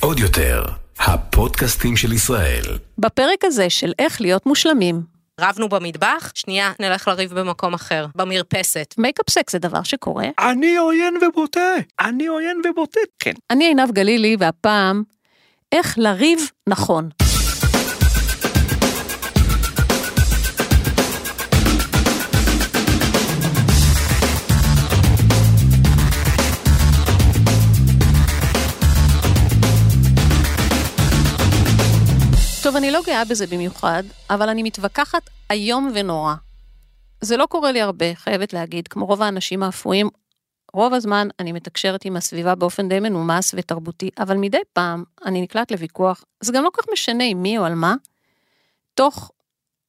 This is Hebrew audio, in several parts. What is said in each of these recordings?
עוד יותר, הפודקאסטים של ישראל. בפרק הזה של איך להיות מושלמים. רבנו במטבח, שנייה נלך לריב במקום אחר, במרפסת. makeup sex זה דבר שקורה. אני עוין ובוטה, אני עוין ובוטה. כן. אני עינב גלילי, והפעם, איך לריב נכון. טוב, אני לא גאה בזה במיוחד, אבל אני מתווכחת איום ונורא. זה לא קורה לי הרבה, חייבת להגיד, כמו רוב האנשים האפויים, רוב הזמן אני מתקשרת עם הסביבה באופן די מנומס ותרבותי, אבל מדי פעם אני נקלט לוויכוח, זה גם לא כל כך משנה עם מי או על מה. תוך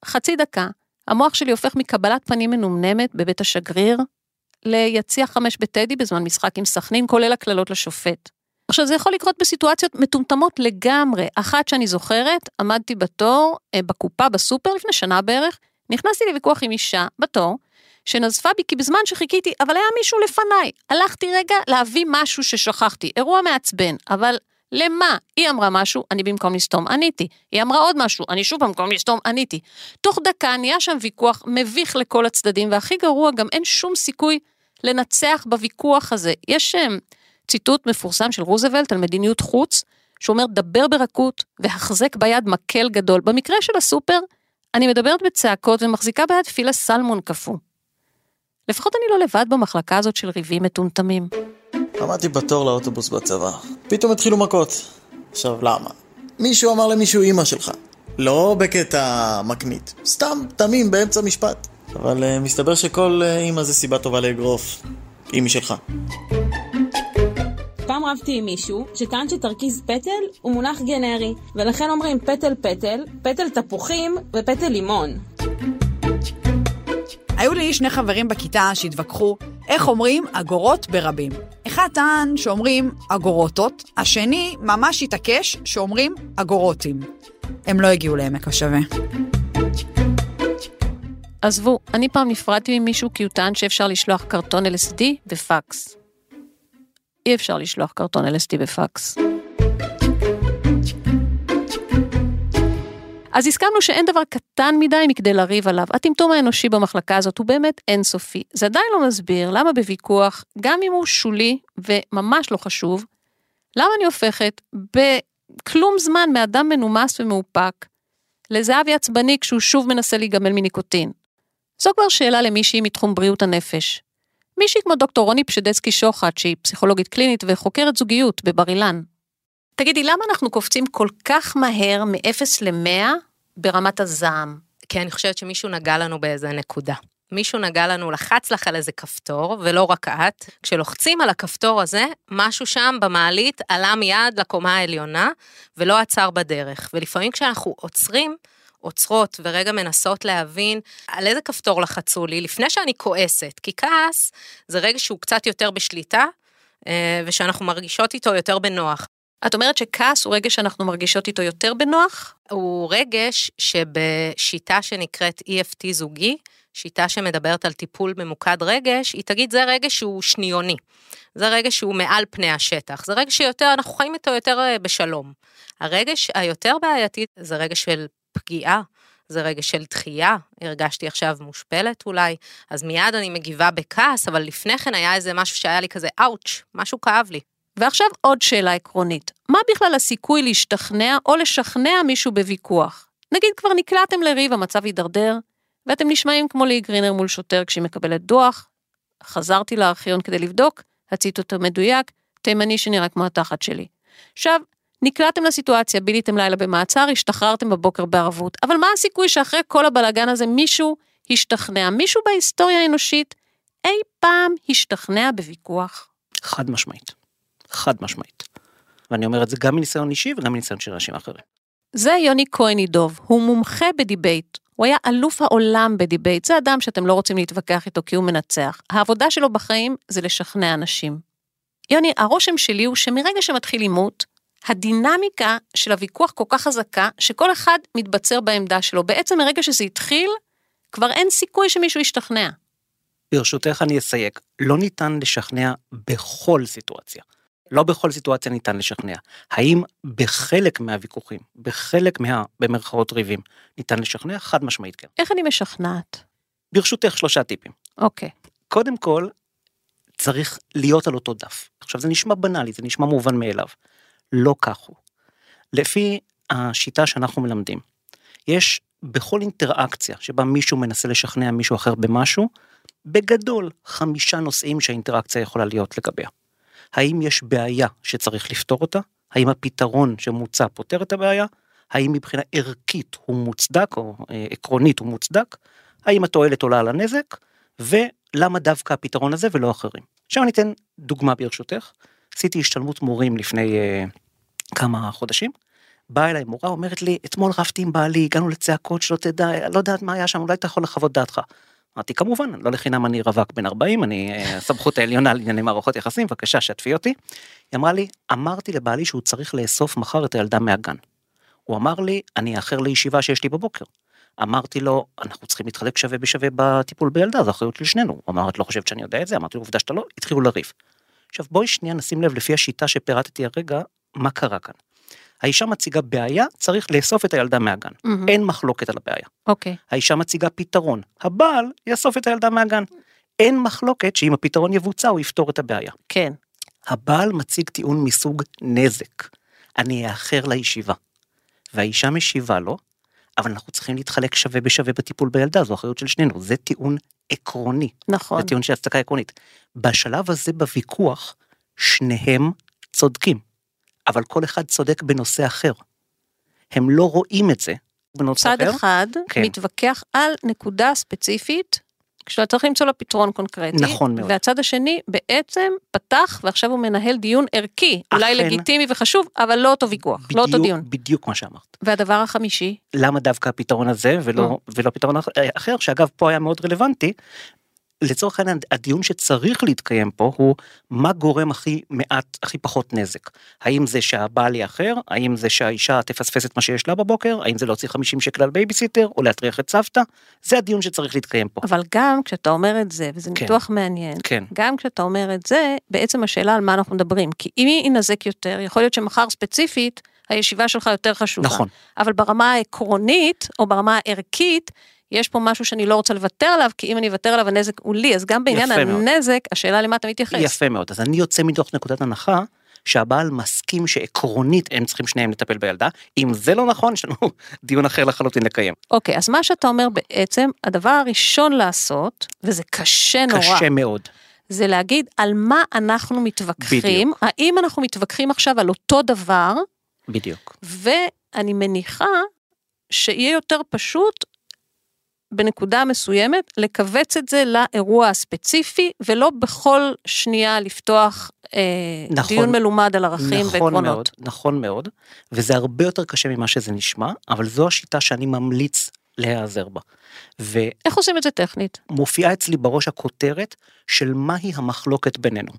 חצי דקה, המוח שלי הופך מקבלת פנים מנומנמת בבית השגריר, ליציע חמש בטדי בזמן משחק עם סכנין, כולל הקללות לשופט. עכשיו זה יכול לקרות בסיטואציות מטומטמות לגמרי. אחת שאני זוכרת, עמדתי בתור אה, בקופה בסופר לפני שנה בערך, נכנסתי לוויכוח עם אישה בתור, שנזפה בי כי בזמן שחיכיתי, אבל היה מישהו לפניי. הלכתי רגע להביא משהו ששכחתי, אירוע מעצבן, אבל למה? היא אמרה משהו, אני במקום לסתום עניתי. היא אמרה עוד משהו, אני שוב במקום לסתום עניתי. תוך דקה נהיה שם ויכוח מביך לכל הצדדים, והכי גרוע, גם אין שום סיכוי לנצח בוויכוח הזה. יש אה, ציטוט מפורסם של רוזוולט על מדיניות חוץ, שאומר דבר ברכות והחזק ביד מקל גדול. במקרה של הסופר, אני מדברת בצעקות ומחזיקה ביד פילה סלמון קפוא. לפחות אני לא לבד במחלקה הזאת של ריבים מטומטמים. עמדתי בתור לאוטובוס בצבא. פתאום התחילו מכות. עכשיו, למה? מישהו אמר למישהו אימא שלך. לא בקטע מקנית. סתם, תמים, באמצע משפט. אבל uh, מסתבר שכל uh, אימא זה סיבה טובה לאגרוף. אימי שלך. פעם רבתי עם מישהו שטען שתרכיז פטל הוא מונח גנרי, ולכן אומרים פטל פטל, פטל תפוחים ופטל לימון. היו לי שני חברים בכיתה שהתווכחו איך אומרים אגורות ברבים. אחד טען שאומרים אגורוטות, השני ממש התעקש שאומרים אגורוטים. הם לא הגיעו לעמק השווה. עזבו, אני פעם נפרדתי ממישהו כי הוא טען שאפשר לשלוח קרטון LSD בפקס. אי אפשר לשלוח קרטון LSD בפקס. אז הסכמנו שאין דבר קטן מדי מכדי לריב עליו. הטמטום האנושי במחלקה הזאת הוא באמת אינסופי. זה עדיין לא מסביר למה בוויכוח, גם אם הוא שולי וממש לא חשוב, למה אני הופכת בכלום זמן מאדם מנומס ומאופק לזהבי עצבני כשהוא שוב מנסה להיגמל מניקוטין. זו כבר שאלה למישהי מתחום בריאות הנפש. מישהי כמו דוקטור רוני פשדסקי שוחט, שהיא פסיכולוגית קלינית וחוקרת זוגיות בבר אילן. תגידי, למה אנחנו קופצים כל כך מהר מ-0 ל-100 ברמת הזעם? כי אני חושבת שמישהו נגע לנו באיזה נקודה. מישהו נגע לנו, לחץ לך על איזה כפתור, ולא רק את. כשלוחצים על הכפתור הזה, משהו שם במעלית עלה מיד לקומה העליונה, ולא עצר בדרך. ולפעמים כשאנחנו עוצרים, עוצרות ורגע מנסות להבין על איזה כפתור לחצו לי, לפני שאני כועסת, כי כעס זה רגע שהוא קצת יותר בשליטה, אה, ושאנחנו מרגישות איתו יותר בנוח. את אומרת שכעס הוא רגש שאנחנו מרגישות איתו יותר בנוח? הוא רגש שבשיטה שנקראת EFT זוגי, שיטה שמדברת על טיפול ממוקד רגש, היא תגיד זה רגש שהוא שניוני. זה רגש שהוא מעל פני השטח, זה רגש שיותר, אנחנו חיים איתו יותר אה, בשלום. הרגש היותר בעייתי זה רגש של פגיעה, זה רגש של דחייה, הרגשתי עכשיו מושפלת אולי, אז מיד אני מגיבה בכעס, אבל לפני כן היה איזה משהו שהיה לי כזה אאוץ', משהו כאב לי. ועכשיו עוד שאלה עקרונית, מה בכלל הסיכוי להשתכנע או לשכנע מישהו בוויכוח? נגיד כבר נקלעתם לריב, המצב הידרדר, ואתם נשמעים כמו לי גרינר מול שוטר כשהיא מקבלת דוח, חזרתי לארכיון כדי לבדוק, הציטוט המדויק, תימני שנראה כמו התחת שלי. עכשיו, נקלעתם לסיטואציה, ביליתם לילה במעצר, השתחררתם בבוקר בערבות, אבל מה הסיכוי שאחרי כל הבלגן הזה מישהו השתכנע, מישהו בהיסטוריה האנושית אי פעם השתכנע בוויכוח? חד משמעית. חד משמעית. ואני אומר את זה גם מניסיון אישי וגם מניסיון של אנשים אחרים. זה יוני כהן עידוב, הוא מומחה ב debate. הוא היה אלוף העולם ב debate, זה אדם שאתם לא רוצים להתווכח איתו כי הוא מנצח. העבודה שלו בחיים זה לשכנע אנשים. יוני, הרושם שלי הוא שמרגע שמתחיל עימות, הדינמיקה של הוויכוח כל כך חזקה, שכל אחד מתבצר בעמדה שלו. בעצם מרגע שזה התחיל, כבר אין סיכוי שמישהו ישתכנע. ברשותך אני אסייג, לא ניתן לשכנע בכל סיטואציה. לא בכל סיטואציה ניתן לשכנע. האם בחלק מהוויכוחים, בחלק מה, במרכאות ריבים, ניתן לשכנע? חד משמעית כן. איך אני משכנעת? ברשותך שלושה טיפים. אוקיי. קודם כל, צריך להיות על אותו דף. עכשיו זה נשמע בנאלי, זה נשמע מובן מאליו. לא כך הוא. לפי השיטה שאנחנו מלמדים, יש בכל אינטראקציה שבה מישהו מנסה לשכנע מישהו אחר במשהו, בגדול חמישה נושאים שהאינטראקציה יכולה להיות לגביה. האם יש בעיה שצריך לפתור אותה? האם הפתרון שמוצע פותר את הבעיה? האם מבחינה ערכית הוא מוצדק או אה, עקרונית הוא מוצדק? האם התועלת עולה על הנזק? ולמה דווקא הפתרון הזה ולא אחרים? עכשיו אני אתן דוגמה ברשותך. עשיתי השתלמות מורים לפני אה, כמה חודשים. באה אליי מורה אומרת לי אתמול רבתי עם בעלי הגענו לצעקות שלא תדע לא יודעת מה היה שם אולי אתה יכול לחוות דעתך. אמרתי כמובן לא לחינם אני רווק בן 40 אני אה, הסמכות העליונה לענייני מערכות יחסים בבקשה שתפי אותי. היא אמרה לי אמרתי לבעלי שהוא צריך לאסוף מחר את הילדה מהגן. הוא אמר לי אני אאחר לישיבה שיש לי בבוקר. אמרתי לו אנחנו צריכים להתחלק שווה בשווה בטיפול בילדה זו אחריות של שנינו. הוא אמר את לא חושבת שאני יודע את זה אמרתי לו עובדה שאתה לא התחילו לריב. עכשיו בואי שנייה נשים לב לפי השיטה שפירטתי הרגע מה קרה כאן. האישה מציגה בעיה צריך לאסוף את הילדה מהגן מהמם. אין מחלוקת על הבעיה. אוקיי. האישה מציגה פתרון, הבעל יאסוף את הילדה מהגן. אין מחלוקת שאם הפתרון יבוצע הוא יפתור את הבעיה. כן. הבעל מציג טיעון מסוג נזק. אני אאחר לישיבה. והאישה משיבה לו, אבל אנחנו צריכים להתחלק שווה בשווה בטיפול בילדה, זו אחריות של שנינו. זה טיעון עקרוני, נכון. זה טיעון של הצדקה עקרונית. בשלב הזה בוויכוח, שניהם צודקים, אבל כל אחד צודק בנושא אחר. הם לא רואים את זה צד אחר. אחד כן. מתווכח על נקודה ספציפית, כשאתה צריך למצוא לה פתרון קונקרטי. נכון מאוד. והצד השני בעצם פתח ועכשיו הוא מנהל דיון ערכי, אולי אכן. לגיטימי וחשוב, אבל לא אותו ויכוח, לא אותו בדיוק- דיון. בדיוק מה שאמרת. והדבר החמישי, למה דווקא הפתרון הזה ולא, ולא פתרון אה, אחר, שאגב פה היה מאוד רלוונטי. לצורך העניין הדיון שצריך להתקיים פה הוא מה גורם הכי מעט הכי פחות נזק האם זה שהבעל יאחר האם זה שהאישה תפספס את מה שיש לה בבוקר האם זה להוציא 50 שקל על בייביסיטר או להטריח את סבתא זה הדיון שצריך להתקיים פה. אבל גם כשאתה אומר את זה, וזה כן. ניתוח מעניין, כן גם כשאתה אומר את זה, בעצם השאלה על מה אנחנו מדברים. כי אם היא ינזק יותר, יכול להיות שמחר ספציפית, הישיבה שלך יותר חשובה. נכון אבל ברמה העקרונית, או ברמה הערכית, יש פה משהו שאני לא רוצה לוותר עליו, כי אם אני אוותר עליו הנזק הוא לי, אז גם בעניין יפה מאוד. הנזק, השאלה למה אתה מתייחס. יפה מאוד אז אני יוצא מתוך נקודת הנחה שהבעל מסכים שעקרונית הם צריכים שניהם לטפל בילדה אם זה לא נכון יש לנו דיון אחר לחלוטין לקיים. אוקיי, אז מה שאתה אומר בעצם, הדבר הראשון לעשות, וזה קשה נורא, קשה מאוד. זה להגיד על מה אנחנו מתווכחים, בדיוק. האם אנחנו מתווכחים עכשיו על אותו דבר, בדיוק. ואני מניחה שיהיה יותר פשוט בנקודה מסוימת לכווץ את זה לאירוע הספציפי, ולא בכל שנייה לפתוח אה, נכון. דיון מלומד על ערכים נכון ועקרונות. מאוד, נכון מאוד, וזה הרבה יותר קשה ממה שזה נשמע, אבל זו השיטה שאני ממליץ להיעזר בה. איך עושים את זה טכנית? ומופיעה אצלי בראש הכותרת של מהי המחלוקת בינינו.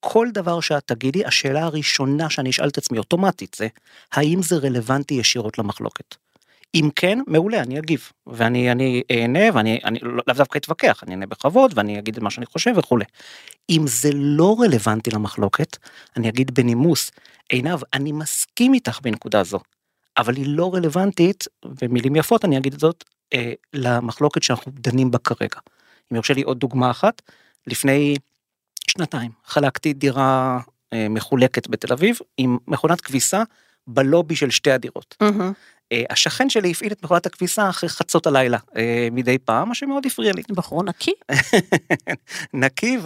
כל דבר שאת תגידי, השאלה הראשונה שאני אשאל את עצמי אוטומטית זה, האם זה רלוונטי ישירות למחלוקת? אם כן, מעולה, אני אגיב, ואני אני אענה, ואני אני, לא- לאו דווקא אתווכח, אני אענה בכבוד, ואני אגיד את מה שאני חושב וכולי. אם זה לא רלוונטי למחלוקת, אני אגיד בנימוס, עינב, אני מסכים איתך בנקודה זו, אבל היא לא רלוונטית, במילים יפות אני אגיד את זאת, אה, למחלוקת שאנחנו דנים בה כרגע. אם יורשה לי עוד דוגמה אחת, לפני שנתיים חלקתי דירה אה, מחולקת בתל אביב עם מכונת כביסה בלובי של שתי הדירות. מהמם. אה, השכן שלי הפעיל את מכונת הכביסה אחרי חצות הלילה אה, מדי פעם, מה שמאוד הפריע לי. בחור נקי? נקי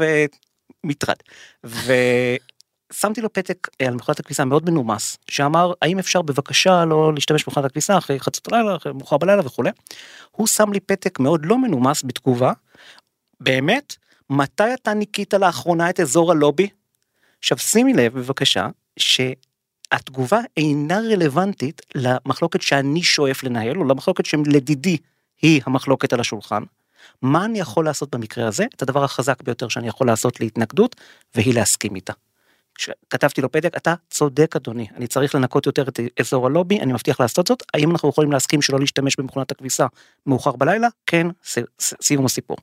ומטרד. ושמתי לו פתק אה, על מכונת הכביסה מאוד מנומס, שאמר האם אפשר בבקשה לא להשתמש במכונת הכביסה אחרי חצות הלילה, אחרי מאוחר בלילה וכולי. הוא שם לי פתק מאוד לא מנומס בתגובה, באמת, מתי אתה ניקית לאחרונה את אזור הלובי? עכשיו שימי לב בבקשה, שהתגובה אינה רלוונטית למחלוקת שאני שואף לנהל, או למחלוקת שלדידי היא המחלוקת על השולחן. מה אני יכול לעשות במקרה הזה? את הדבר החזק ביותר שאני יכול לעשות להתנגדות, והיא להסכים איתה. כתבתי לו פתק, אתה צודק אדוני, אני צריך לנקות יותר את אזור הלובי, אני מבטיח לעשות זאת, האם אנחנו יכולים להסכים שלא להשתמש במכונת הכביסה מאוחר בלילה? כן, סיום הסיפור.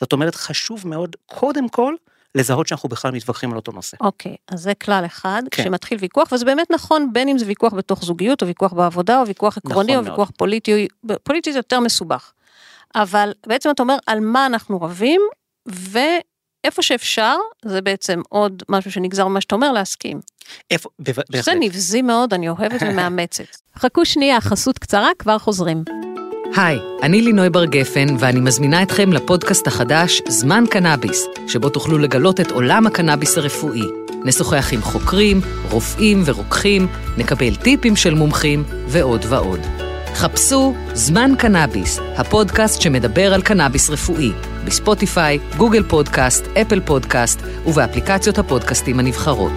זאת אומרת, חשוב מאוד, קודם כל, לזהות שאנחנו בכלל מתווכחים על אותו נושא. אוקיי, אז זה כלל אחד, כן. כשמתחיל ויכוח, וזה באמת נכון, בין אם זה ויכוח בתוך זוגיות, או ויכוח בעבודה, או ויכוח עקרוני, נכון או מאוד. ויכוח פוליטי, פוליטי זה יותר מסובך. אבל בעצם אתה אומר על מה אנחנו רבים, ואיפה שאפשר, זה בעצם עוד משהו שנגזר ממה שאתה אומר, להסכים. איפה, ב- זה בהחלט. נבזי מאוד, אני אוהבת ומאמצת. חכו שנייה, חסות קצרה, כבר חוזרים. היי, אני לינוי בר גפן, ואני מזמינה אתכם לפודקאסט החדש זמן קנאביס, שבו תוכלו לגלות את עולם הקנאביס הרפואי. נשוחח עם חוקרים, רופאים ורוקחים, נקבל טיפים של מומחים ועוד ועוד. חפשו זמן קנאביס, הפודקאסט שמדבר על קנאביס רפואי, בספוטיפיי, גוגל פודקאסט, אפל פודקאסט ובאפליקציות הפודקאסטים הנבחרות.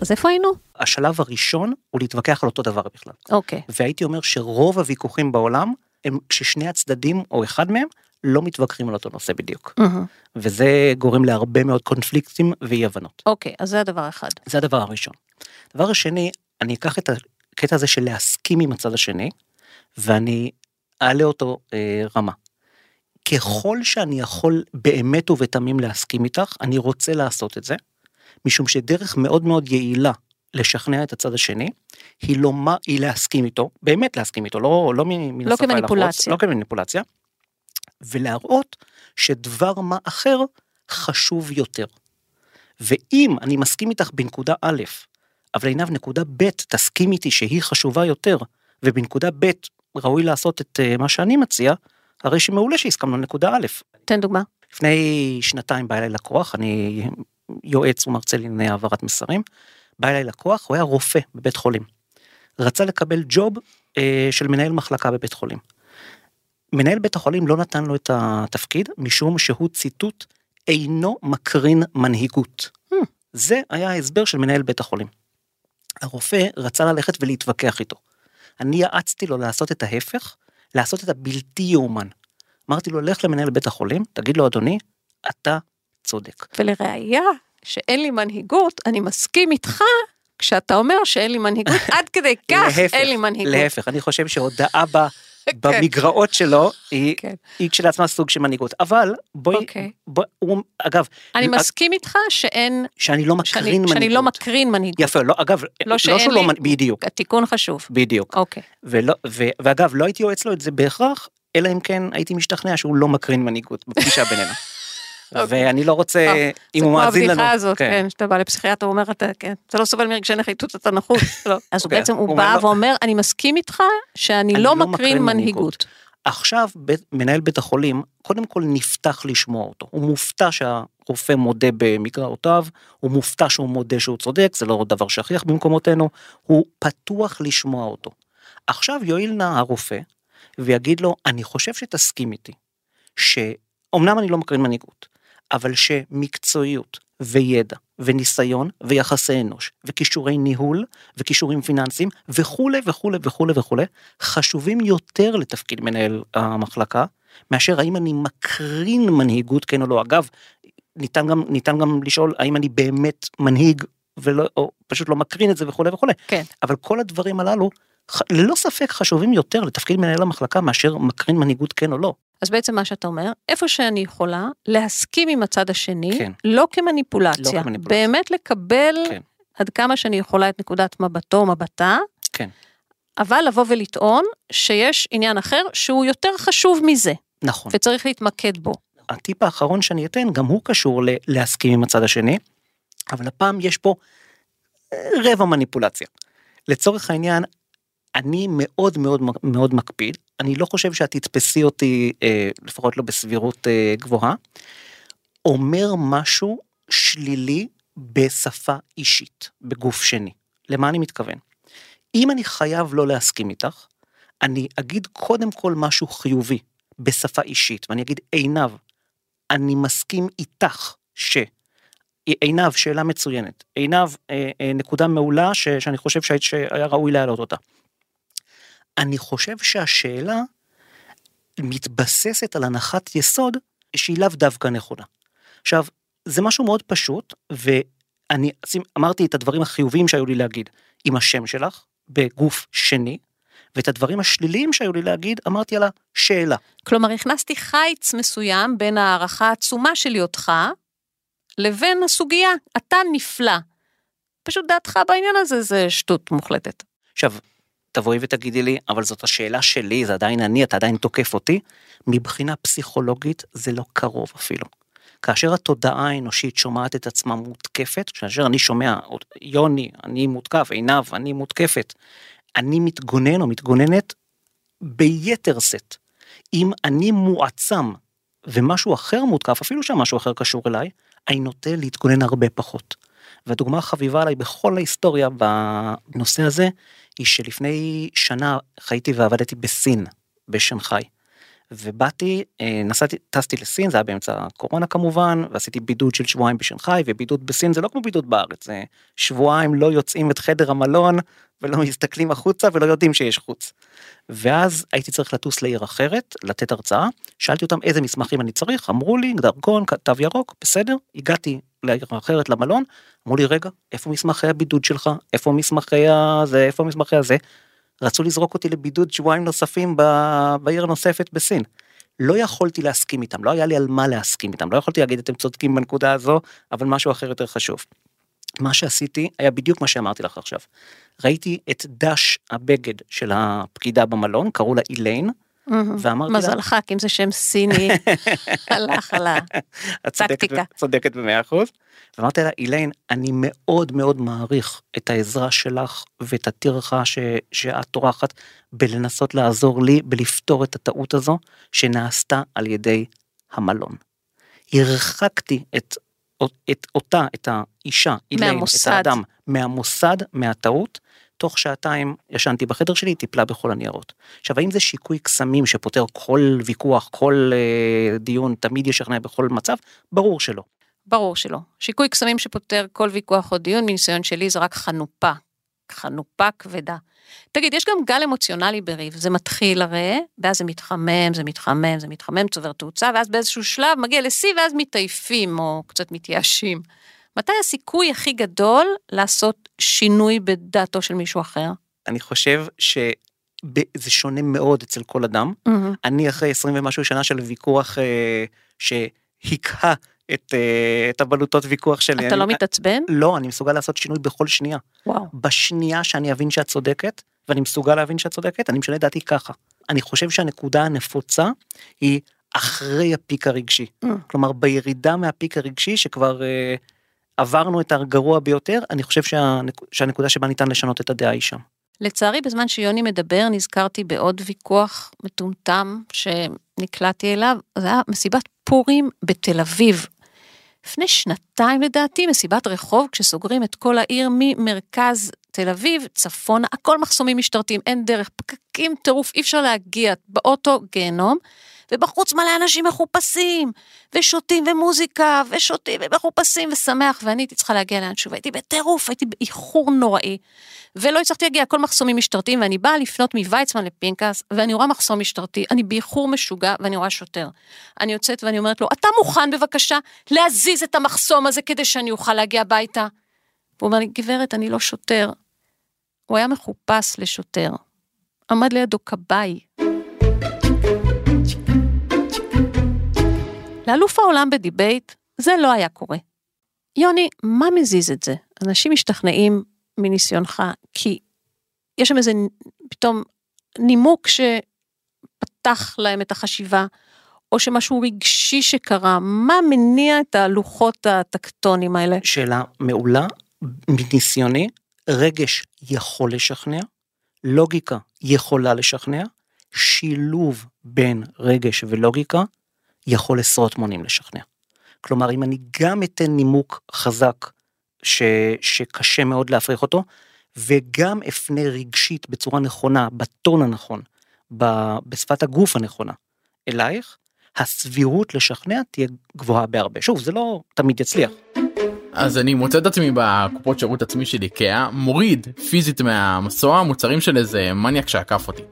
אז איפה היינו? השלב הראשון הוא להתווכח על אותו דבר בכלל. אוקיי. והייתי אומר שרוב הוויכוחים בעולם הם כששני הצדדים או אחד מהם לא מתווכחים על אותו נושא בדיוק. מהמם. וזה גורם להרבה מאוד קונפליקטים ואי הבנות. אוקיי, אז זה הדבר אחד. זה הדבר הראשון. הדבר השני, אני אקח את הקטע הזה של להסכים עם הצד השני, ואני אעלה אותו אה, רמה. ככל שאני יכול באמת ובתמים להסכים איתך, אני רוצה לעשות את זה, משום שדרך מאוד מאוד יעילה לשכנע את הצד השני, היא לא מה, היא להסכים איתו, באמת להסכים איתו, לא, לא מן לא השפה החוץ, כמניפולציה. לא כמניפולציה, ולהראות שדבר מה אחר חשוב יותר. ואם אני מסכים איתך בנקודה א', אבל עינב נקודה ב' תסכים איתי שהיא חשובה יותר, ובנקודה ב' ראוי לעשות את אה, מה שאני מציע, הרי שמעולה שהסכמנו לנקודה א'. תן דוגמה. לפני שנתיים בא אליי לקוח, אני יועץ ומרצה לענייני העברת מסרים, בא אליי לקוח, הוא היה רופא בבית חולים. רצה לקבל ג'וב אה, של מנהל מחלקה בבית חולים. מנהל בית החולים לא נתן לו את התפקיד, משום שהוא ציטוט אינו מקרין מנהיגות. Hmm. זה היה ההסבר של מנהל בית החולים. הרופא רצה ללכת ולהתווכח איתו. אני יעצתי לו לעשות את ההפך, לעשות את הבלתי יאומן. אמרתי לו, לך למנהל בית החולים, תגיד לו, אדוני, אתה צודק. ולראיה שאין לי מנהיגות, אני מסכים איתך כשאתה אומר שאין לי מנהיגות, עד כדי כך להפך, אין לי מנהיגות. להפך, אני חושב שהודעה ב, במגרעות שלו היא, כן. היא כשלעצמה סוג של מנהיגות. אבל בואי, אוקיי. בוא, הוא, אגב, אני לא- מסכים איתך שאין, שאני לא שאני, מקרין מנהיגות. שאני לא מקרין מנהיגות. יפה, לא, אגב, לא לא שהוא לא, בדיוק, התיקון חשוב. בדיוק. אוקיי. ולא, ו, ואגב, לא הייתי יועץ לו את זה בהכרח, אלא אם כן הייתי משתכנע שהוא לא מקרין מנהיגות בפגישה בינינו. ואני לא רוצה, אם זה הוא כמו מאזין לנו. הבדיחה הזאת, כן, שאתה בא לפסיכיאטר, הוא אומר, אתה, כן, לא סובל מרגשי נחיתות, אתה נחות. לא. אז אוקיי, בעצם, הוא בא ואומר, אני מסכים איתך שאני אני לא לא מקרין מנהיגות. עכשיו מנהל בית החולים קודם כל נפתח לשמוע אותו הוא מופתע שהרופא מודה במגרעותיו הוא מופתע שהוא מודה שהוא צודק זה לא דבר שכיח במקומותינו הוא פתוח לשמוע אותו. עכשיו יואיל נא הרופא ויגיד לו אני חושב שתסכים איתי שאומנם אני לא מקרין מנהיגות אבל שמקצועיות וידע וניסיון ויחסי אנוש וכישורי ניהול וכישורים פיננסיים וכולי וכולי וכולי וכולי חשובים יותר לתפקיד מנהל המחלקה מאשר האם אני מקרין מנהיגות כן או לא. אגב ניתן גם ניתן גם לשאול האם אני באמת מנהיג ולא או פשוט לא מקרין את זה וכולי וכולי. כן. אבל כל הדברים הללו ללא ספק חשובים יותר לתפקיד מנהל המחלקה מאשר מקרין מנהיגות כן או לא אז בעצם מה שאתה אומר, איפה שאני יכולה, להסכים עם הצד השני, כן. לא כמניפולציה. לא כמניפולציה. באמת לקבל כן. עד כמה שאני יכולה את נקודת מבטו או מבטה, כן אבל לבוא ולטעון שיש עניין אחר שהוא יותר חשוב מזה, נכון. וצריך להתמקד בו. הטיפ האחרון שאני אתן גם הוא קשור ל- להסכים עם הצד השני, אבל הפעם יש פה אה, רבע מניפולציה. לצורך העניין, אני מאוד מאוד מאוד מקפיד, אני לא חושב שאת תתפסי אותי, אה, לפחות לא בסבירות אה, גבוהה, אומר משהו שלילי בשפה אישית, בגוף שני. למה אני מתכוון? אם אני חייב לא להסכים איתך, אני אגיד קודם כל משהו חיובי בשפה אישית, ואני אגיד עינב, אני מסכים איתך ש... עינב, שאלה מצוינת. עינב, אה, אה, נקודה מעולה ש, שאני חושב שהיה ראוי להעלות אותה. אני חושב שהשאלה מתבססת על הנחת יסוד שהיא לאו דווקא נכונה. עכשיו, זה משהו מאוד פשוט, ואני אמרתי את הדברים החיוביים שהיו לי להגיד עם השם שלך, בגוף שני, ואת הדברים השליליים שהיו לי להגיד, אמרתי על השאלה. כלומר, הכנסתי חיץ מסוים בין ההערכה העצומה שלי אותך, לבין הסוגיה, אתה נפלא. פשוט דעתך בעניין הזה זה שטות מוחלטת. עכשיו, תבואי ותגידי לי, אבל זאת השאלה שלי, זה עדיין אני, אתה עדיין תוקף אותי. מבחינה פסיכולוגית זה לא קרוב אפילו. כאשר התודעה האנושית שומעת את עצמה מותקפת, כאשר אני שומע, יוני, אני מותקף, עינב, אני מותקפת, אני מתגונן או מתגוננת ביתר שאת. אם אני מועצם ומשהו אחר מותקף, אפילו שהמשהו אחר קשור אליי, אני נוטה להתגונן הרבה פחות. והדוגמה החביבה עליי בכל ההיסטוריה בנושא הזה, היא שלפני שנה חייתי ועבדתי בסין, בשנגחאי. ובאתי, אה, נסעתי, טסתי לסין, זה היה באמצע הקורונה כמובן, ועשיתי בידוד של שבועיים בשנגחאי, ובידוד בסין זה לא כמו בידוד בארץ, זה שבועיים לא יוצאים את חדר המלון, ולא מסתכלים החוצה ולא יודעים שיש חוץ. ואז הייתי צריך לטוס לעיר אחרת, לתת הרצאה, שאלתי אותם איזה מסמכים אני צריך, אמרו לי דרכון, תו ירוק, בסדר, הגעתי לעיר אחרת למלון, אמרו לי רגע, איפה מסמכי הבידוד שלך, איפה מסמכי הזה, איפה מסמכי הזה, רצו לזרוק אותי לבידוד שבועיים נוספים. בעיר נוספת בסין. לא יכולתי להסכים איתם, לא היה לי על מה להסכים איתם, לא יכולתי להגיד אתם צודקים בנקודה הזו, אבל משהו אחר יותר חשוב. מה שעשיתי היה בדיוק מה שאמרתי לך עכשיו. ראיתי את דש הבגד של הפקידה במלון, קראו לה איליין, ואמרתי לה... מזלך, כי אם זה שם סיני, הלך על הטקטיקה. את צודקת במאה אחוז. ואמרתי לה, איליין, אני מאוד מאוד מעריך את העזרה שלך ואת הטרחה ש... שאת טורחת בלנסות לעזור לי בלפתור את הטעות הזו שנעשתה על ידי המלון. הרחקתי את, את אותה, את האישה, איליין, את האדם, מהמוסד, מהטעות, תוך שעתיים ישנתי בחדר שלי, טיפלה בכל הניירות. עכשיו, האם זה שיקוי קסמים שפותר כל ויכוח, כל אה, דיון, תמיד ישכנע בכל מצב? ברור שלא. ברור שלא. שיקוי קסמים שפותר כל ויכוח או דיון, מניסיון שלי, זה רק חנופה. חנופה כבדה. תגיד, יש גם גל אמוציונלי בריב, זה מתחיל הרי, ואז זה מתחמם, זה מתחמם, זה מתחמם, צובר תאוצה, ואז באיזשהו שלב מגיע לשיא, ואז מתעייפים, או קצת מתייאשים. מתי הסיכוי הכי גדול לעשות שינוי בדעתו של מישהו אחר? אני חושב שזה שונה מאוד אצל כל אדם. Mm-hmm. אני אחרי 20 ומשהו שנה של ויכוח אה, שהיכה את, אה, את הבלוטות ויכוח שלי. אתה אני, לא מתעצבן? לא, אני מסוגל לעשות שינוי בכל שנייה. וואו. בשנייה שאני אבין שאת צודקת, ואני מסוגל להבין שאת צודקת, אני משנה דעתי ככה. אני חושב שהנקודה הנפוצה היא אחרי הפיק הרגשי. Mm. כלומר, בירידה מהפיק הרגשי שכבר... אה, עברנו את הגרוע ביותר, אני חושב שהנק... שהנקודה שבה ניתן לשנות את הדעה היא שם. לצערי, בזמן שיוני מדבר, נזכרתי בעוד ויכוח מטומטם שנקלעתי אליו, זה היה מסיבת פורים בתל אביב. לפני שנתיים לדעתי, מסיבת רחוב, כשסוגרים את כל העיר ממרכז תל אביב, צפונה, הכל מחסומים משטרתיים, אין דרך, פקקים, טירוף, אי אפשר להגיע, באוטו גיהנום. ובחוץ מלא אנשים מחופשים, ושותים ומוזיקה, ושותים ומחופשים ושמח, ואני הייתי צריכה להגיע לאן שוב, הייתי בטירוף, הייתי באיחור נוראי, ולא הצלחתי להגיע, הכל מחסומים משטרתיים, ואני באה לפנות מוויצמן לפינקס, ואני רואה מחסום משטרתי, אני באיחור משוגע, ואני רואה שוטר. אני יוצאת ואני אומרת לו, אתה מוכן בבקשה להזיז את המחסום הזה כדי שאני אוכל להגיע הביתה? הוא אומר לי, גברת, אני לא שוטר. הוא היה מחופש לשוטר. עמד לידו כבאי, לאלוף העולם בדיבייט זה לא היה קורה. יוני, מה מזיז את זה? אנשים משתכנעים מניסיונך, כי יש שם איזה פתאום נימוק שפתח להם את החשיבה, או שמשהו רגשי שקרה, מה מניע את הלוחות הטקטונים האלה? שאלה מעולה, מניסיוני, רגש יכול לשכנע, לוגיקה יכולה לשכנע, שילוב בין רגש ולוגיקה יכול עשרות מונים לשכנע. כלומר, אם אני גם אתן נימוק חזק ש, שקשה מאוד להפריך אותו, וגם אפנה רגשית בצורה נכונה, בטון הנכון, ב, בשפת הגוף הנכונה, אלייך, הסבירות לשכנע תהיה גבוהה בהרבה. שוב, זה לא תמיד יצליח. אז אני מוצא את עצמי בקופות שירות עצמי של איקאה מוריד פיזית מהמסוע מוצרים של איזה מניאק שעקף אותי.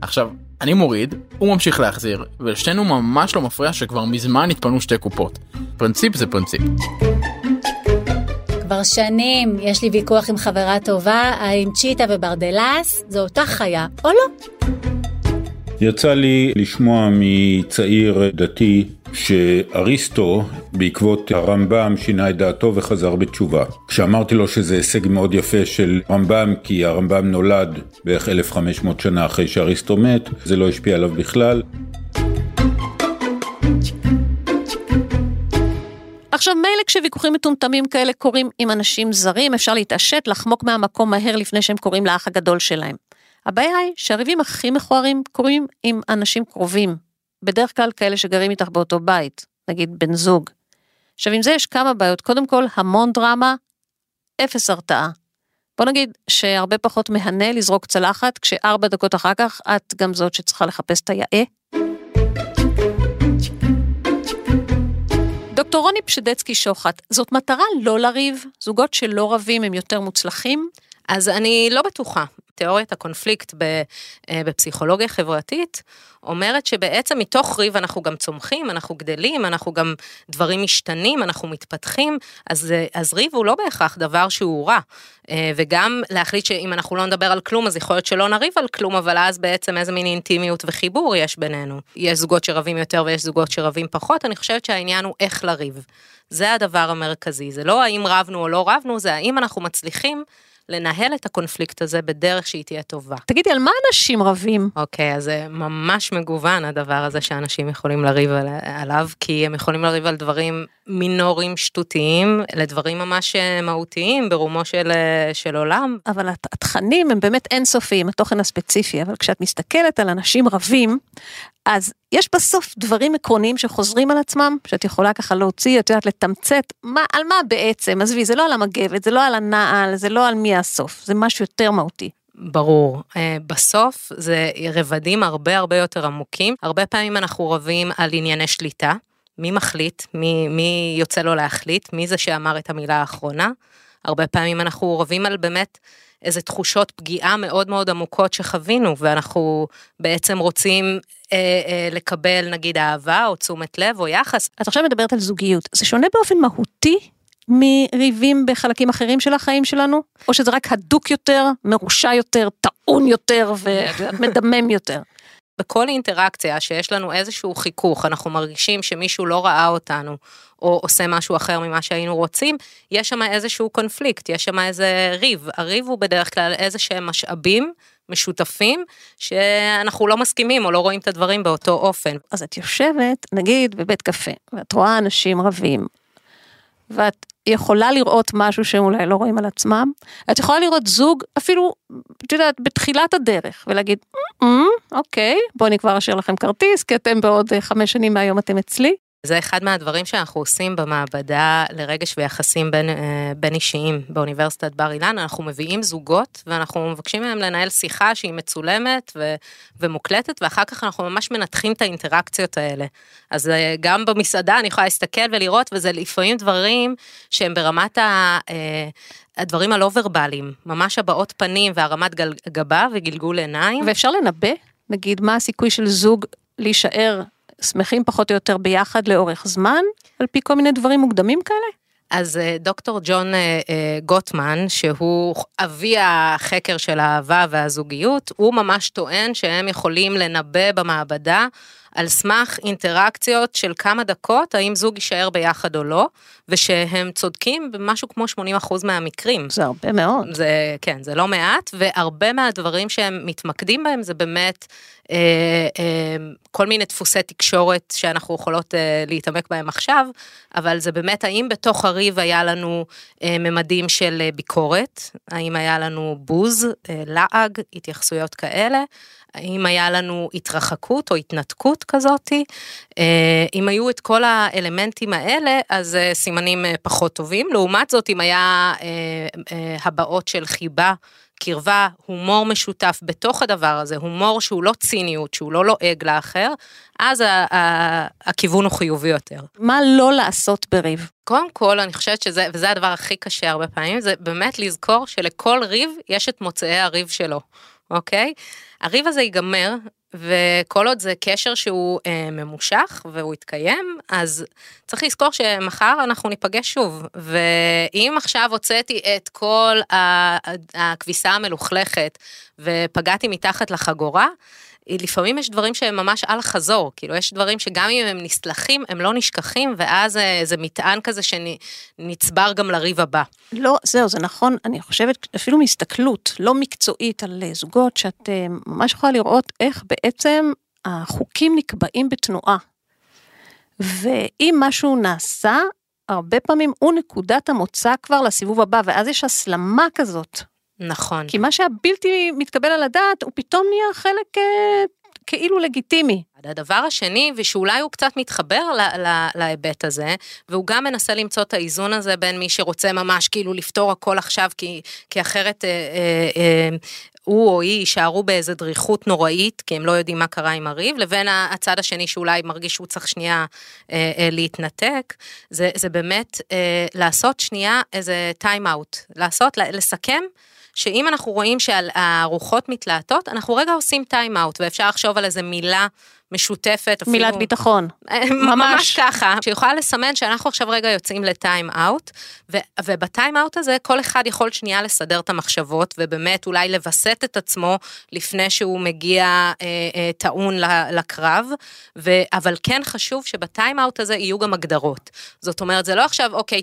עכשיו אני מוריד הוא ממשיך להחזיר ולשתינו ממש לא מפריע שכבר מזמן התפנו שתי קופות. פרינציפ זה פרינציפ. כבר שנים יש לי ויכוח עם חברה טובה האם צ'יטה וברדלס זו אותה חיה או לא. יצא לי לשמוע מצעיר דתי שאריסטו בעקבות הרמב"ם שינה את דעתו וחזר בתשובה. כשאמרתי לו שזה הישג מאוד יפה של רמב"ם כי הרמב"ם נולד בערך 1500 שנה אחרי שאריסטו מת, זה לא השפיע עליו בכלל. עכשיו מילא כשוויכוחים מטומטמים כאלה קורים עם אנשים זרים, אפשר להתעשת, לחמוק מהמקום מהר לפני שהם קוראים לאח הגדול שלהם. הבעיה היא שהריבים הכי מכוערים קורים עם אנשים קרובים, בדרך כלל כאלה שגרים איתך באותו בית, נגיד בן זוג. עכשיו עם זה יש כמה בעיות, קודם כל המון דרמה, אפס הרתעה. בוא נגיד שהרבה פחות מהנה לזרוק צלחת, כשארבע דקות אחר כך את גם זאת שצריכה לחפש את היאה. דוקטור רוני פשדצקי שוחט, זאת מטרה לא לריב? זוגות שלא רבים הם יותר מוצלחים? אז אני לא בטוחה. תיאוריית הקונפליקט אה, בפסיכולוגיה חברתית אומרת שבעצם מתוך ריב אנחנו גם צומחים, אנחנו גדלים, אנחנו גם דברים משתנים, אנחנו מתפתחים, אז, אה, אז ריב הוא לא בהכרח דבר שהוא רע. אה, וגם להחליט שאם אנחנו לא נדבר על כלום, אז יכול להיות שלא נריב על כלום, אבל אז בעצם איזה מין אינטימיות וחיבור יש בינינו. יש זוגות שרבים יותר ויש זוגות שרבים פחות, אני חושבת שהעניין הוא איך לריב. זה הדבר המרכזי, זה לא האם רבנו או לא רבנו, זה האם אנחנו מצליחים לנהל את הקונפליקט הזה בדרך שהיא תהיה טובה. תגידי, על מה אנשים רבים? אוקיי, אז זה ממש מגוון הדבר הזה שאנשים יכולים לריב על, עליו, כי הם יכולים לריב על דברים מינוריים שטותיים, לדברים ממש אה, מהותיים ברומו של, אה, של עולם. אבל התכנים הם באמת אינסופיים, התוכן הספציפי, אבל כשאת מסתכלת על אנשים רבים, אז יש בסוף דברים עקרוניים שחוזרים על עצמם, שאת יכולה ככה להוציא, את יודעת, לתמצת, מה, על מה בעצם, עזבי, זה לא על המגבת, זה לא על הנעל, זה לא על מי הסוף, זה משהו יותר מהותי. ברור. אה, בסוף זה רבדים הרבה הרבה יותר עמוקים. הרבה פעמים אנחנו רבים על ענייני שליטה. מי מחליט? מי, מי יוצא לו להחליט? מי זה שאמר את המילה האחרונה? הרבה פעמים אנחנו רבים על באמת איזה תחושות פגיעה מאוד מאוד עמוקות שחווינו, ואנחנו בעצם רוצים אה, אה, לקבל נגיד אהבה או תשומת לב או יחס. את עכשיו מדברת על זוגיות, זה שונה באופן מהותי מריבים בחלקים אחרים של החיים שלנו? או שזה רק הדוק יותר, מרושע יותר, טעון יותר ומדמם יותר? בכל אינטראקציה שיש לנו איזשהו חיכוך, אנחנו מרגישים שמישהו לא ראה אותנו, או עושה משהו אחר ממה שהיינו רוצים, יש שם איזשהו קונפליקט, יש שם איזה ריב. הריב הוא בדרך כלל איזה שהם משאבים משותפים, שאנחנו לא מסכימים או לא רואים את הדברים באותו אופן. אז את יושבת, נגיד, בבית קפה, ואת רואה אנשים רבים, ואת יכולה לראות משהו שהם אולי לא רואים על עצמם, את יכולה לראות זוג אפילו, את יודעת, בתחילת הדרך, ולהגיד, אוקיי, בואו אני כבר אשאיר לכם כרטיס, כי אתם בעוד אה, חמש שנים מהיום אתם אצלי. זה אחד מהדברים שאנחנו עושים במעבדה לרגש ויחסים בין, אה, בין אישיים באוניברסיטת בר אילן, אנחנו מביאים זוגות ואנחנו מבקשים מהם לנהל שיחה שהיא מצולמת ו, ומוקלטת ואחר כך אנחנו ממש מנתחים את האינטראקציות האלה. אז אה, גם במסעדה אני יכולה להסתכל ולראות וזה לפעמים דברים שהם ברמת ה... אה, הדברים הלא ורבליים, ממש הבעות פנים והרמת גבה וגלגול עיניים. ואפשר לנבא, נגיד, מה הסיכוי של זוג להישאר שמחים פחות או יותר ביחד לאורך זמן, על פי כל מיני דברים מוקדמים כאלה? אז אה, דוקטור ג'ון אה, אה, גוטמן, שהוא אבי החקר של האהבה והזוגיות, הוא ממש טוען שהם יכולים לנבא במעבדה על סמך אינטראקציות של כמה דקות, האם זוג יישאר ביחד או לא, ושהם צודקים במשהו כמו 80% מהמקרים. זה הרבה מאוד. זה, כן, זה לא מעט, והרבה מהדברים שהם מתמקדים בהם זה באמת כל מיני דפוסי תקשורת שאנחנו יכולות אה, להתעמק בהם עכשיו, אבל זה באמת האם בתוך הריב היה לנו אה, ממדים של אה, ביקורת, האם היה לנו בוז, אה, לעג, התייחסויות כאלה. האם היה לנו התרחקות או התנתקות כזאתי, אה, אם היו את כל האלמנטים האלה, אז אה, סימנים אה, פחות טובים. לעומת זאת, אם היה הבעות של חיבה, קרבה, הומור משותף בתוך הדבר הזה, הומור שהוא לא ציניות, שהוא לא לועג לאחר, אז הכיוון הוא חיובי יותר. מה לא לעשות בריב? קודם כל, אני חושבת שזה, וזה הדבר הכי קשה הרבה פעמים, זה באמת לזכור שלכל ריב יש את מוצאי הריב שלו, אוקיי? הריב הזה ייגמר, וכל עוד זה קשר שהוא אה, ממושך והוא יתקיים, אז צריך לזכור שמחר אנחנו ניפגש שוב. ואם עכשיו הוצאתי את כל הכביסה המלוכלכת ופגעתי מתחת לחגורה, לפעמים יש דברים שהם ממש על החזור, כאילו יש דברים שגם אם הם נסלחים, הם לא נשכחים, ואז אה, זה מטען כזה שנצבר גם לריב הבא. לא, זהו, זה נכון, אני חושבת, אפילו מהסתכלות לא מקצועית על אה, זוגות, שאת אה, ממש יכולה לראות איך בעצם החוקים נקבעים בתנועה. ואם משהו נעשה, הרבה פעמים הוא נקודת המוצא כבר לסיבוב הבא, ואז יש הסלמה כזאת. נכון. כי מה שהבלתי מתקבל על הדעת, הוא פתאום נהיה חלק אה, כאילו לגיטימי. הדבר השני, ושאולי הוא קצת מתחבר ל- ל- להיבט הזה, והוא גם מנסה למצוא את האיזון הזה בין מי שרוצה ממש כאילו לפתור הכל עכשיו, כי, כי אחרת אה, אה, אה, הוא או היא יישארו באיזה דריכות נוראית, כי הם לא יודעים מה קרה עם הריב, לבין הצד השני שאולי מרגיש שהוא צריך שנייה אה, אה, להתנתק, זה, זה באמת אה, לעשות שנייה איזה טיים אאוט, לעשות, לסכם. שאם אנחנו רואים שהרוחות מתלהטות, אנחנו רגע עושים טיים אאוט, ואפשר לחשוב על איזה מילה משותפת. אפילו... מילת ביטחון. ממש ככה, שיכולה לסמן שאנחנו עכשיו רגע יוצאים לטיים אאוט, ובטיים אאוט הזה כל אחד יכול שנייה לסדר את המחשבות, ובאמת אולי לווסת את עצמו לפני שהוא מגיע אה, אה, טעון לקרב, ו, אבל כן חשוב שבטיים אאוט הזה יהיו גם הגדרות. זאת אומרת, זה לא עכשיו, אוקיי,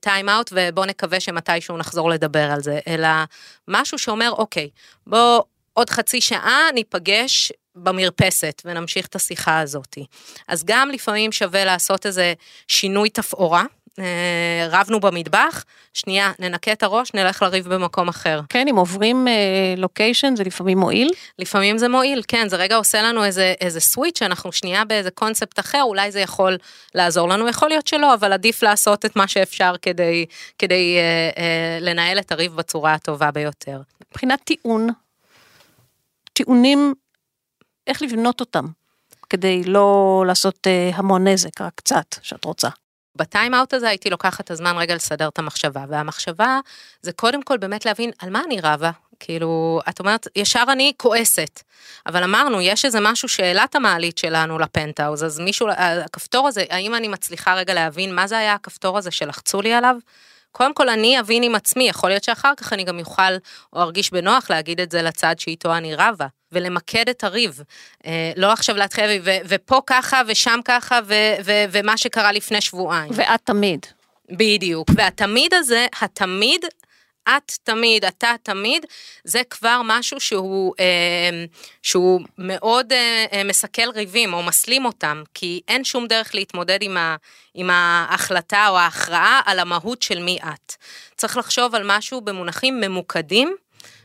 טיים אאוט ובוא נקווה שמתישהו נחזור לדבר על זה, אלא משהו שאומר, אוקיי, בוא... עוד חצי שעה ניפגש במרפסת ונמשיך את השיחה הזאת. אז גם לפעמים שווה לעשות איזה שינוי תפאורה. אה, רבנו במטבח, שנייה, ננקה את הראש, נלך לריב במקום אחר. כן, אם עוברים לוקיישן אה, זה לפעמים מועיל? לפעמים זה מועיל, כן, זה רגע עושה לנו איזה, איזה סוויץ', אנחנו שנייה באיזה קונספט אחר, אולי זה יכול לעזור לנו, יכול להיות שלא, אבל עדיף לעשות את מה שאפשר כדי, כדי אה, אה, לנהל את הריב בצורה הטובה ביותר. מבחינת טיעון, טיעונים איך לבנות אותם, כדי לא לעשות אה, המון נזק, רק קצת, שאת רוצה. בטיים אאוט הזה הייתי לוקחת את הזמן רגע לסדר את המחשבה, והמחשבה זה קודם כל באמת להבין על מה אני רבה. כאילו, את אומרת, ישר אני כועסת, אבל אמרנו, יש איזה משהו את המעלית שלנו לפנטהאוז, אז מישהו, הכפתור הזה, האם אני מצליחה רגע להבין מה זה היה הכפתור הזה שלחצו לי עליו? קודם כל אני אבין עם עצמי, יכול להיות שאחר כך אני גם אוכל או ארגיש בנוח להגיד את זה לצד שאיתו אני רבה, ולמקד את הריב. אה, לא עכשיו להתחיל, ו- ופה ככה ושם ככה, ו- ו- ומה שקרה לפני שבועיים. ואת תמיד. בדיוק, והתמיד הזה, התמיד את תמיד, אתה תמיד, זה כבר משהו שהוא, אה, שהוא מאוד אה, אה, מסכל ריבים או מסלים אותם, כי אין שום דרך להתמודד עם, ה, עם ההחלטה או ההכרעה על המהות של מי את. צריך לחשוב על משהו במונחים ממוקדים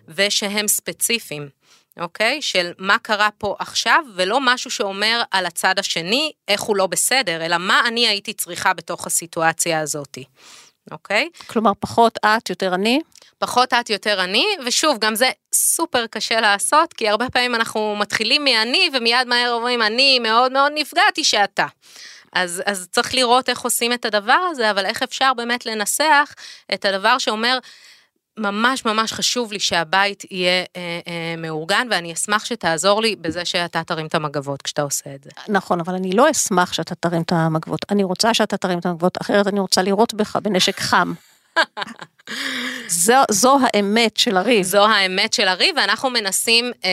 ושהם ספציפיים. אוקיי? של מה קרה פה עכשיו, ולא משהו שאומר על הצד השני איך הוא לא בסדר, אלא מה אני הייתי צריכה בתוך הסיטואציה הזאתי. אוקיי? כלומר, פחות את, יותר אני? פחות את, יותר אני, ושוב, גם זה סופר קשה לעשות, כי הרבה פעמים אנחנו מתחילים מאני, ומיד מהר אומרים, אני מאוד מאוד נפגעתי שאתה. אז, אז צריך לראות איך עושים את הדבר הזה, אבל איך אפשר באמת לנסח את הדבר שאומר, ממש ממש חשוב לי שהבית יהיה אה, אה, מאורגן, ואני אשמח שתעזור לי בזה שאתה תרים את המגבות כשאתה עושה את זה. נכון, אבל אני לא אשמח שאתה תרים את המגבות. אני רוצה שאתה תרים את המגבות, אחרת אני רוצה לירות בך בנשק חם. זו, זו האמת של הריב. זו האמת של הריב, ואנחנו מנסים אה,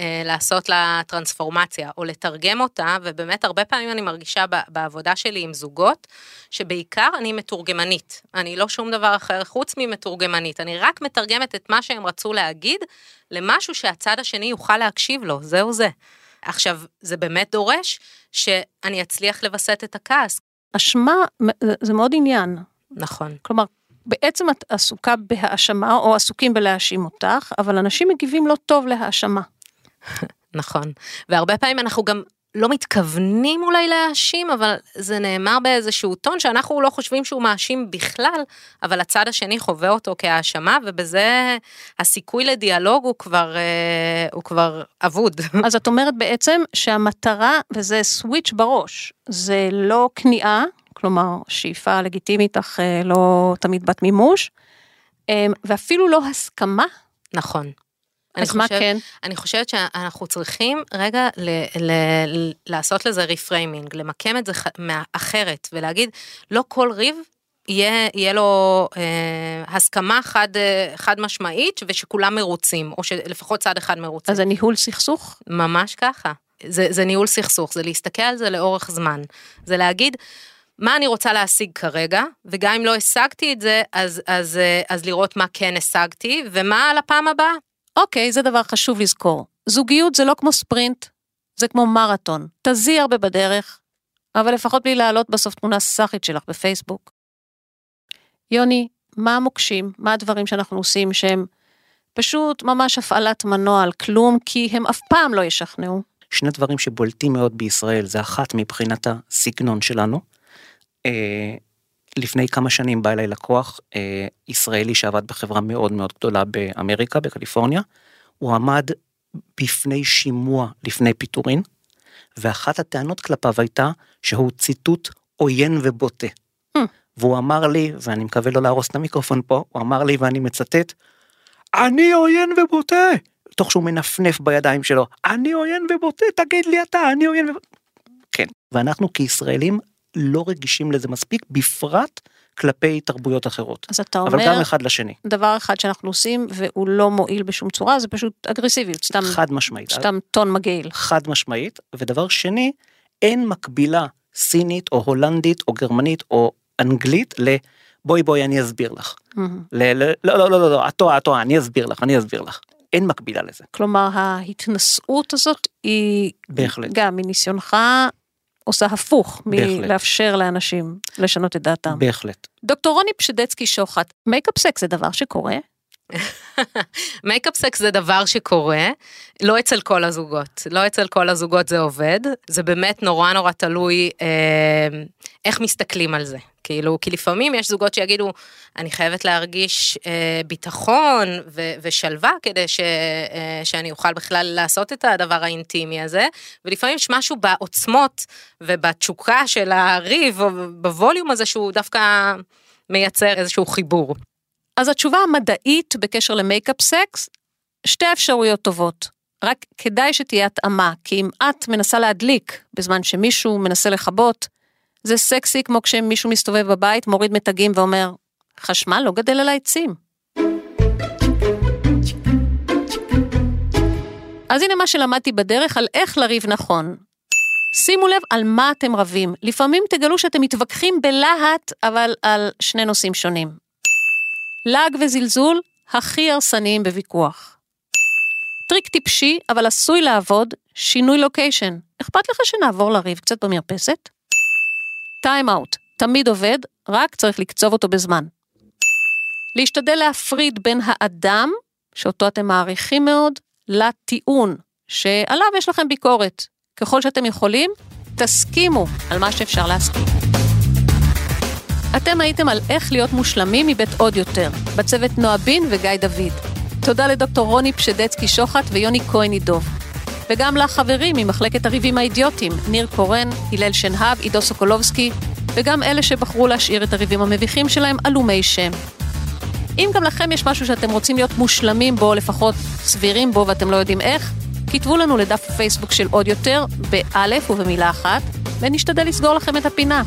אה, לעשות לה טרנספורמציה, או לתרגם אותה, ובאמת הרבה פעמים אני מרגישה ב, בעבודה שלי עם זוגות, שבעיקר אני מתורגמנית. אני לא שום דבר אחר חוץ ממתורגמנית. אני רק מתרגמת את מה שהם רצו להגיד, למשהו שהצד השני יוכל להקשיב לו, זהו זה. עכשיו, זה באמת דורש שאני אצליח לווסת את הכעס. אשמה זה מאוד עניין. נכון. כלומר, בעצם את עסוקה בהאשמה או עסוקים בלהאשים אותך, אבל אנשים מגיבים לא טוב להאשמה. נכון, והרבה פעמים אנחנו גם לא מתכוונים אולי להאשים, אבל זה נאמר באיזשהו טון שאנחנו לא חושבים שהוא מאשים בכלל, אבל הצד השני חווה אותו כהאשמה, ובזה הסיכוי לדיאלוג הוא כבר, אה, הוא כבר אבוד. אז את אומרת בעצם שהמטרה, וזה סוויץ' בראש, זה לא כניעה, כלומר שאיפה לגיטימית אך אה, לא תמיד בת מימוש, אמ, ואפילו לא הסכמה. נכון. אז מה כן? אני חושבת שאנחנו צריכים רגע ל, ל, ל, לעשות לזה reframing, למקם את זה אחרת ולהגיד, לא כל ריב יהיה, יהיה לו אה, הסכמה חד, אה, חד משמעית ושכולם מרוצים, או שלפחות צד אחד מרוצה. אז זה ניהול סכסוך? ממש ככה. זה, זה ניהול סכסוך, זה להסתכל על זה לאורך זמן. זה להגיד, מה אני רוצה להשיג כרגע, וגם אם לא השגתי את זה, אז, אז, אה, אז לראות מה כן השגתי, ומה על הפעם הבאה. אוקיי, זה דבר חשוב לזכור. זוגיות זה לא כמו ספרינט, זה כמו מרתון. תזי הרבה בדרך, אבל לפחות בלי להעלות בסוף תמונה סאחית שלך בפייסבוק. יוני, מה המוקשים, מה הדברים שאנחנו עושים שהם פשוט ממש הפעלת מנוע על כלום, כי הם אף פעם לא ישכנעו. שני דברים שבולטים מאוד בישראל, זה אחת מבחינת הסגנון שלנו. אה, לפני כמה שנים בא אליי לקוח אה, ישראלי שעבד בחברה מאוד מאוד גדולה באמריקה, בקליפורניה. הוא עמד בפני שימוע לפני פיטורין, ואחת הטענות כלפיו הייתה שהוא ציטוט עוין ובוטה. Hmm. והוא אמר לי, ואני מקווה לא להרוס את המיקרופון פה, הוא אמר לי ואני מצטט, אני עוין ובוטה! תוך שהוא מנפנף בידיים שלו, אני עוין ובוטה, תגיד לי אתה, אני עוין ובוטה. כן, ואנחנו כישראלים לא רגישים לזה מספיק, בפרט כלפי תרבויות אחרות. אז אתה אבל אומר, גם אחד לשני, דבר אחד שאנחנו עושים והוא לא מועיל בשום צורה, זה פשוט אגרסיביות, סתם, חד משמעית. סתם טון מגעיל. חד משמעית, ודבר שני, אין מקבילה סינית או הולנדית או גרמנית או אנגלית ל... בואי בואי אני אסביר לך. ל- ל- לא לא לא לא לא את טועה את טועה אני אסביר לך אני אסביר לך. אין מקבילה לזה. כלומר, ההתנשאות הזאת היא בהחלט. גם מניסיונך עושה הפוך. מלאפשר לאנשים לשנות את דעתם. בהחלט. דוקטור רוני פשדצקי שוחט, makeup sex זה דבר שקורה? makeup sex זה דבר שקורה, לא אצל כל הזוגות, לא אצל כל הזוגות זה עובד, זה באמת נורא נורא תלוי אה, איך מסתכלים על זה. כאילו, כי לפעמים יש זוגות שיגידו, אני חייבת להרגיש אה, ביטחון ו- ושלווה כדי ש- אה, שאני אוכל בכלל לעשות את הדבר האינטימי הזה, ולפעמים יש משהו בעוצמות ובתשוקה של הריב, או בווליום הזה שהוא דווקא מייצר איזשהו חיבור. אז התשובה המדעית בקשר למייקאפ סקס, שתי אפשרויות טובות. רק כדאי שתהיה התאמה, כי אם את מנסה להדליק בזמן שמישהו מנסה לכבות, זה סקסי כמו כשמישהו מסתובב בבית, מוריד מתגים ואומר, חשמל לא גדל על העצים. אז הנה מה שלמדתי בדרך על איך לריב נכון. שימו לב על מה אתם רבים. לפעמים תגלו שאתם מתווכחים בלהט, אבל על שני נושאים שונים. לעג וזלזול הכי הרסניים בוויכוח. טריק טיפשי, אבל עשוי לעבוד, שינוי לוקיישן. אכפת לך שנעבור לריב קצת במרפסת? time out, תמיד עובד, רק צריך לקצוב אותו בזמן. להשתדל להפריד בין האדם, שאותו אתם מעריכים מאוד, לטיעון, שעליו יש לכם ביקורת. ככל שאתם יכולים, תסכימו על מה שאפשר להסכים. אתם הייתם על איך להיות מושלמים מבית עוד יותר, בצוות נועה בין וגיא דוד. תודה לדוקטור רוני פשדצקי שוחט ויוני כהן עידוב. וגם לחברים ממחלקת הריבים האידיוטיים, ניר קורן, הלל שנהב, עידו סוקולובסקי, וגם אלה שבחרו להשאיר את הריבים המביכים שלהם עלומי שם. אם גם לכם יש משהו שאתם רוצים להיות מושלמים בו, לפחות סבירים בו ואתם לא יודעים איך, כתבו לנו לדף הפייסבוק של עוד יותר, באלף ובמילה אחת, ונשתדל לסגור לכם את הפינה.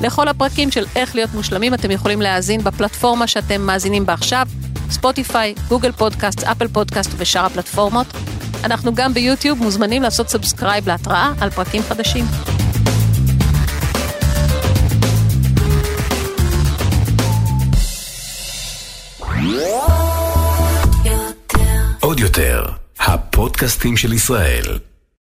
לכל הפרקים של איך להיות מושלמים אתם יכולים להאזין בפלטפורמה שאתם מאזינים בה עכשיו, ספוטיפיי, גוגל פודקאסט, אפל פודקאסט ושאר הפלטפורמות. אנחנו גם ביוטיוב מוזמנים לעשות subscribe להתראה על פרקים חדשים. עוד יותר, הפודקאסטים של ישראל.